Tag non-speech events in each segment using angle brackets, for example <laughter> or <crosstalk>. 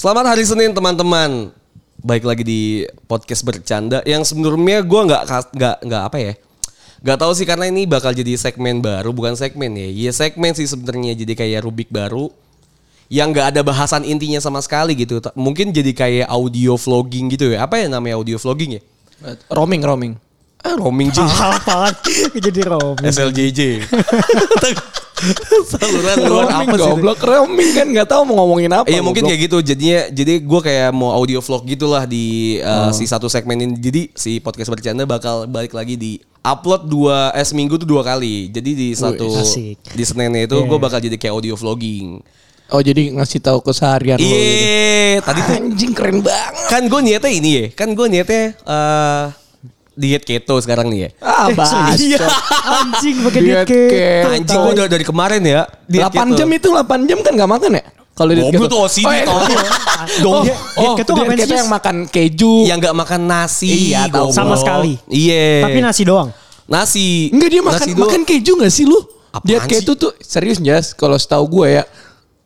Selamat hari Senin teman-teman. Baik lagi di podcast bercanda yang sebenarnya gue nggak nggak nggak apa ya? Gak tahu sih karena ini bakal jadi segmen baru bukan segmen ya. Iya segmen sih sebenarnya jadi kayak rubik baru yang nggak ada bahasan intinya sama sekali gitu. Mungkin jadi kayak audio vlogging gitu ya. Apa ya namanya audio vlogging ya? Roaming, roaming. Ah, roaming J. <laughs> Apaan? Jadi Romi. SLJJ. <laughs> <laughs> Saluran luar apa sih? goblok. Roaming kan nggak tahu mau ngomongin apa. Iya mungkin kayak gitu jadinya jadi gue kayak mau audio vlog gitulah di uh, Oh. si satu segmen ini jadi si podcast bercanda bakal balik lagi di upload dua eh seminggu tuh dua kali jadi di satu asik. di seninnya itu Iya. gue bakal jadi kayak audio vlogging Oh jadi ngasih tahu keseharian lo gitu. iya tadi tuh Anjing keren banget. kan gue niatnya ini ya kan gue niatnya eh diet keto sekarang nih ya Ah, Iya. bacot. Anjing pakai Diet diet keto. keto. anjing gue udah dari kemarin ya diet 8 jam itu 8 jam kan nggak makan ya? Kalau diet keto. tuh OCD Oh, iya. tau. Oh, Diet- oh, diet keto diet keto yang makan keju. yang nggak makan nasi Iya, tahu. goblok. Sama sekali. iya Tapi nasi doang. nasi Enggak dia makan Nasi makan keju gak sih lu? Apaan Diet sih? keto tuh serius Jas kalau setahu gue ya.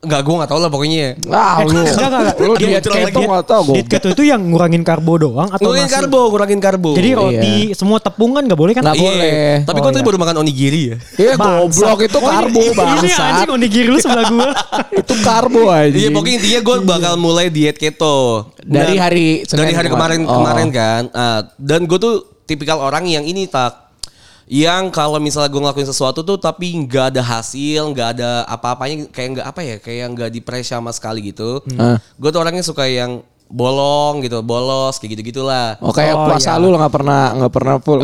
Enggak, gue gak tau lah pokoknya. Ah, lu. Enggak, enggak. Lu Diet keto enggak tahu gue. Diet keto itu yang ngurangin karbo doang atau Ngurangin nasi? karbo, ngurangin karbo. Jadi roti, semua tepung kan gak boleh kan? Nggak Iya. boleh. Tapi Oh, gue tadi iya. baru makan onigiri ya. Iya goblok itu Oh, karbo ini- Ini anjing onigiri lu sebelah gua. <laughs> itu karbo aja. Iya, pokoknya intinya gue bakal mulai diet keto. Dari hari Senin dari hari kemarin kemarin. Oh. kemarin kan. Ah, dan gue tuh tipikal orang yang ini tak yang kalau misalnya gue ngelakuin sesuatu tuh tapi nggak ada hasil, nggak ada apa-apanya kayak nggak apa ya, kayak nggak di sama sekali gitu. Ah. Gue tuh orangnya suka yang bolong gitu, bolos kayak gitu gitulah. Oh kayak Oh, puasa iya. lu nggak pernah nggak pernah full.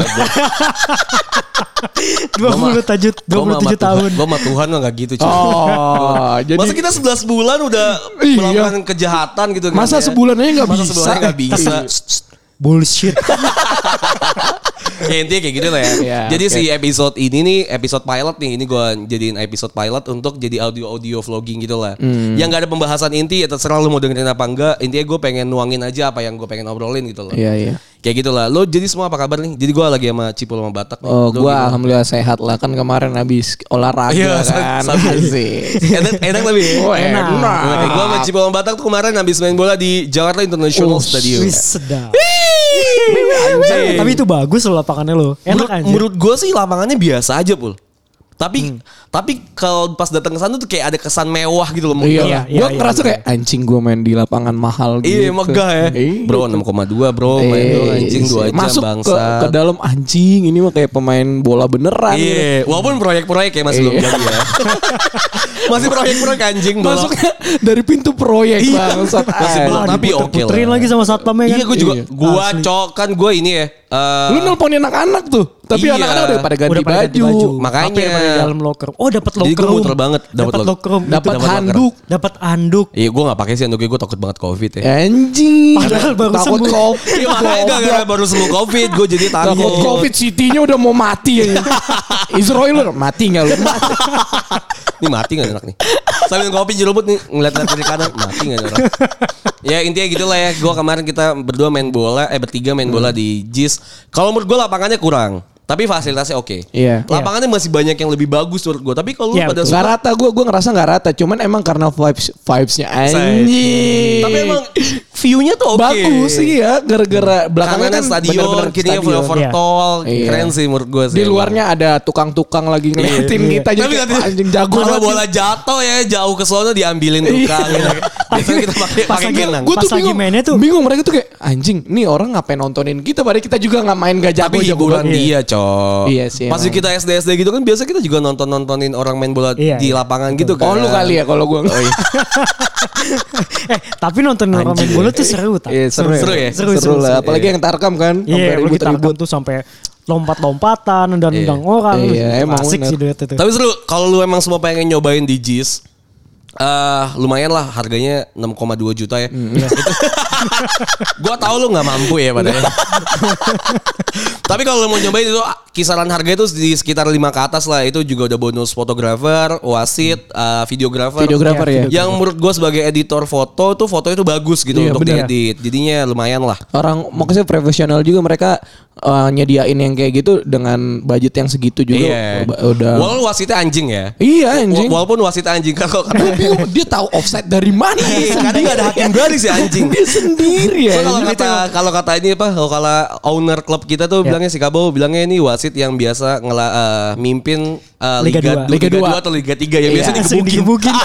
27 27 tahun. Gue sama Tuhan mah gak gitu cuy. Oh, jadi Masa kita 11 bulan udah Iya. melakukan kejahatan gitu kan masa ya? sebulan aja nggak Masa bisa. sebulan nggak bisa. Bullshit. <laughs> ya intinya kayak gitu lah ya. Iya, jadi oke. si episode ini nih episode pilot nih ini gue jadiin episode pilot untuk jadi audio audio vlogging gitu lah. Hmm. Yang gak ada pembahasan inti ya terserah lu mau dengerin apa enggak. Intinya gue pengen nuangin aja apa yang gue pengen obrolin gitu loh. Iya iya. Kayak gitu lah. Lo jadi semua apa kabar nih? Jadi gue lagi sama Cipul sama Batak nih. Oh, gimana? alhamdulillah sehat lah kan kemarin habis olahraga Iya, kan. <laughs> Asik. enak, enak lebih? Oh, enak. Nah, gue sama Cipul sama Batak tuh kemarin habis main bola di Jakarta International Oh, Stadium. Sedap. Tapi itu bagus loh lapangannya lo. Enak menurut, aja. menurut gue sih lapangannya biasa aja pul. Tapi Hmm. tapi kalau pas datang ke sana tuh kayak ada kesan mewah gitu loh. Iya, Iya, gua iya, ngerasa iya. kayak anjing gua main di lapangan mahal gitu. Iya megah ya. Iya. Bro 6,2 bro main doang anjing 2 jam Masuk ke, bangsa. ke dalam anjing ini mah kayak pemain bola beneran. gitu. Iya, walaupun proyek-proyek ya masih belum Iya. jadi ya. <laughs> masih proyek-proyek anjing bola. Masuknya dari pintu proyek Iya. bangsat. Masih belum, tapi oke lah. lagi sama satpamnya kan. Iya, gue juga Iya. gua cok kan gue ini ya. eh, Lu nelponin anak-anak tuh. Tapi Iya. anak-anak udah pada ganti Udah pada ganti baju. baju. Makanya. Di dalam locker. Oh dapat Jadi locker gua room. muter banget, dapat locker-. Dapat handuk. Dapat anduk. Iya, gue gak pakai sih anduknya gue takut banget covid ya. Anjing. Padahal baru takut sembuh. covid. <laughs> Iya, makanya gak gara baru sembuh covid, gue jadi takut. Takut covid city-nya udah mau mati ya. <laughs> Israel mati nggak lu? Ini mati gak anak nih? Sambil ngopi jerobot nih ngeliat-ngeliat kiri kanan mati gak nih orang? Ya intinya gitu lah ya. Gue kemarin kita berdua main bola, eh bertiga main bola di JIS. Kalau menurut gue lapangannya kurang. Tapi fasilitasnya oke. Iya. Lapangannya masih banyak yang lebih bagus menurut gue. Tapi kalau Iya, pada betul. Gak rata gue, gue ngerasa gak rata. Cuman emang karena vibes vibesnya anjing. Tapi emang view-nya tuh oke. bagus sih ya. Gara-gara belakangnya Belakangnya kan stadion, bener-bener kirinya stadion. flyover Iya. tol. Iya. Keren sih menurut gue sih. Di luarnya ada tukang-tukang lagi ngeliatin Iya. kita jadi Tapi anjing jago kalau bola jatuh ya jauh ke sono diambilin tukang. gitu. Biasanya kita pakai Pas pakai genang. Gue Pas tuh bingung, mainnya tuh. bingung mereka tuh kayak anjing, nih orang ngapain nontonin kita, padahal kita juga nggak main gak jago Tapi jago hiburan dia, cok. Iya sih, Pas emang. kita SD SD gitu kan biasa kita juga nonton nontonin orang main bola Iya, di iya. lapangan gitu kan. Oh lu kali ya kalau gue. <laughs> <laughs> Iya. <laughs> Eh tapi nonton main bola tuh seru tak? Iya, seru, Seru ya? Seru, Seru, seru, lah. seru. Apalagi yang tarkam kan. Iya, sampai apalagi ribut-ribut. tarkam tuh sampai lompat-lompatan dan Iya. undang orang. Iya, emang Asik bener. sih duet itu. Tapi seru kalau lu emang semua pengen nyobain di JIS eh lumayan lah harganya 6,2 juta ya. Hmm. Itu- <laughs> gua tahu lu nggak mampu ya padahal. <laughs> Tapi kalau lo mau nyobain itu ah, kisaran harga itu di sekitar 5 ke atas lah. Itu juga udah bonus fotografer, wasit, uh, videografer. Videografer ya. Yang menurut gue sebagai editor foto tuh foto itu bagus gitu Iya, untuk bener. diedit. Jadinya lumayan lah. Orang maksudnya profesional juga mereka eh, nyediain yang kayak gitu dengan budget yang segitu juga Iya. udah- Walaupun wasitnya anjing ya. Iya anjing. Wa- Walaupun wasit anjing kalau <laughs> bingung <laughs> dia tahu offset dari mana? Iya, kadang nggak ada hakim garis ya anjing. Dia sendiri ya. So, kalau kata kalau kata ini apa? Kalau kala owner klub kita Ya. tuh bilangnya si Kabo bilangnya ini wasit yang biasa ngela eh, mimpin eh, Liga Liga, dua. Liga, Liga 2 dua. atau Liga 3 yang Iya. biasa Langsung digebukin. <laughs>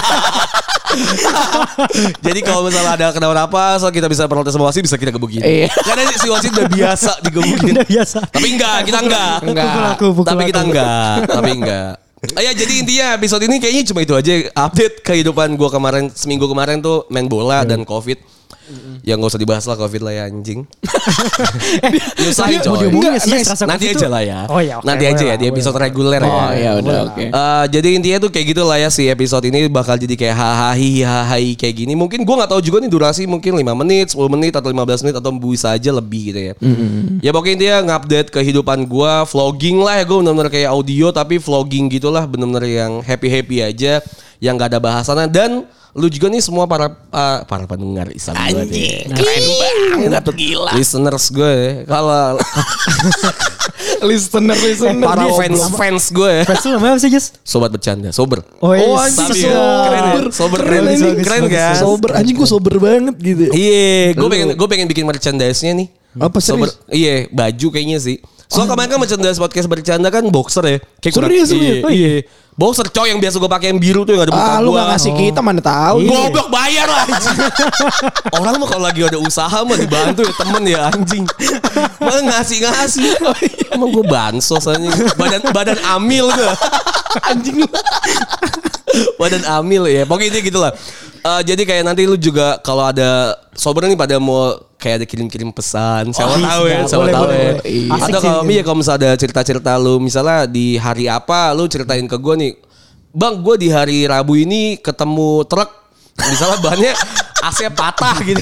Jadi kalau misalnya ada kenapa-napa, so kita bisa protes sama wasit bisa kita gebukin. Iya. Karena si wasit udah biasa digebukin. Udah biasa. Tapi enggak, kita enggak. Enggak. Pukul aku, pukul Tapi kita aku. enggak, tapi enggak. Ah, <laughs> ya jadi intinya episode ini kayaknya cuma itu aja update kehidupan gua kemarin seminggu kemarin tuh main bola dan covid. Ya nggak usah dibahas lah covid lah ya anjing. <laughs> Nyusahin coy. Enggak, yes, Nanti aja lah ya. Oh ya, oke, Nanti aja ya di episode reguler ya. Oh ya udah oke. Eh, jadi intinya tuh kayak gitu lah ya si episode ini bakal jadi kayak hahaha hahaha kayak gini. Mungkin gua nggak tahu juga nih durasi mungkin 5 menit, 10 menit atau 15 menit atau bisa aja lebih gitu ya. Ya pokoknya intinya ngupdate kehidupan gua, vlogging lah ya gua bener-bener kayak audio tapi vlogging gitulah bener-bener yang happy-happy aja yang gak ada bahasannya dan lu juga nih semua para uh, para pendengar Isam gue nih. Keren banget tuh gila. Listeners gue ya. Kalau <laughs> Listener listener. para fans fans gue ya. Fans lu namanya apa sih Jess? Sobat bercanda, sober. Oh, Oh yes. anjing Siap. keren ya. Sober keren keren, anjing. keren kan? Sober anjing gue sober banget gitu. Iya, gue pengen gue pengen bikin merchandise-nya nih. Apa, Sober, serius? iya, baju kayaknya sih. Soalnya kemarin kan merchandise podcast bercanda kan boxer ya. Kayak kurang- Serius? Iya, Oh, iya. Boxer cowok yang biasa gue pakai yang biru tuh yang ada muka Ah lu gua. gak ngasih kita mana tahu. Goblok bayar lah anjing. <laughs> Orang mah kalau lagi ada usaha mah dibantu ya temen ya anjing. Malah ngasih-ngasih. <laughs> Emang gue bansos anjing. Badan badan amil gue. <laughs> anjing lu. badan amil ya. Pokoknya gitu lah. Eh, jadi kayak nanti lu juga kalau ada sober nih pada mau kayak ada kirim-kirim pesan, siapa Oh, tahu ya, iya, siapa boleh, tahu boleh, ya. boleh. Iya. Atau kalau iya kalau misalnya ada cerita-cerita lu misalnya di hari apa lu ceritain ke gue nih. Bang, gue di hari Rabu ini ketemu truk misalnya bannya AC patah gitu.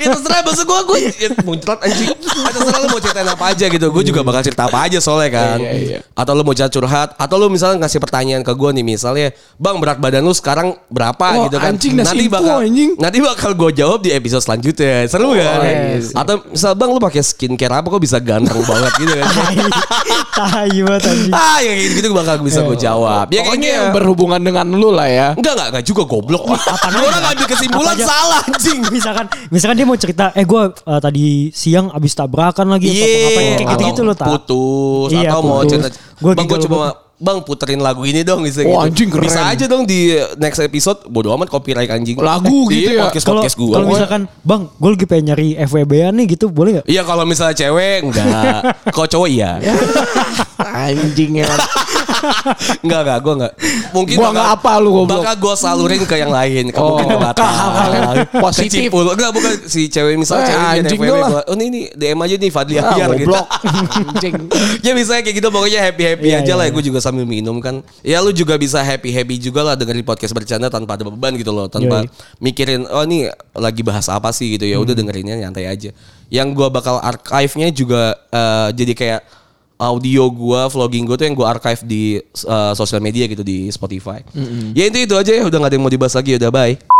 ya terserah maksud gue gue ya, muncrat anjing. Ya, terserah lu mau ceritain apa aja gitu. Gue juga bakal cerita apa aja soalnya kan. Iya, iya. Atau lu mau cerita curhat atau lu misalnya ngasih pertanyaan ke gue nih misalnya, "Bang, berat badan lu sekarang berapa?" Wah, gitu kan. anjing, nasi nanti info, bakal anjing. nanti bakal gue jawab di episode selanjutnya. Seru kan? yes. Atau misal, "Bang, lu pakai skincare apa kok bisa ganteng banget gitu kan?" <laughs> Tai banget anjing. ah, yang gitu, bakal bisa gue jawab. Ya Pokoknya kayaknya yang berhubungan dengan lu lah ya. Enggak, enggak, enggak juga goblok. Orang ngambil kesimpulan Apa aja? Salah anjing. <laughs> misalkan misalkan dia mau cerita eh gue tadi siang abis tabrakan lagi apa Iya, ngapain kayak gitu-gitu atau loh tak Putus Iya, atau mau putus. cerita. Gua bang, gue gigil cuma Bang puterin lagu ini dong bisa Oh, gitu. anjing, keren. Bisa aja dong di next episode bodo amat copyright anjing. Lagu gitu ya. Podcast kalau podcast gue. kalau misalkan bang gue lagi pengen nyari FWB-an nih gitu boleh nggak Iya kalau misalnya cewek enggak. <laughs> Kalau cowok iya. <laughs> Anjing ya. Enggak enggak gue enggak. Mungkin Gua enggak apa lu, goblok. Bakal gue salurin ke yang lain. Ke Oh, mungkin ke hal-hal yang positif. Ke Cipul. Enggak bukan si cewek misalnya Eh, cewek dia anjing FWB, lah. gua, Oh ini, ini DM aja nih Fadli Ah, Ahyar gitu. Anjing. ya bisa kayak gitu pokoknya happy happy Iya, aja iya, lah. iya. Gue juga sambil minum kan. Ya lu juga bisa happy happy juga lah dengerin podcast bercanda tanpa ada beban gitu loh, tanpa Yoi. mikirin oh ini lagi bahas apa sih gitu ya. Hmm. Udah dengerinnya nyantai aja. Yang gue bakal archive-nya juga eh, jadi kayak audio gua vlogging gue tuh yang gue archive di eh, sosial media gitu di Spotify. Hmm. Ya itu itu aja ya udah gak ada yang mau dibahas lagi udah bye.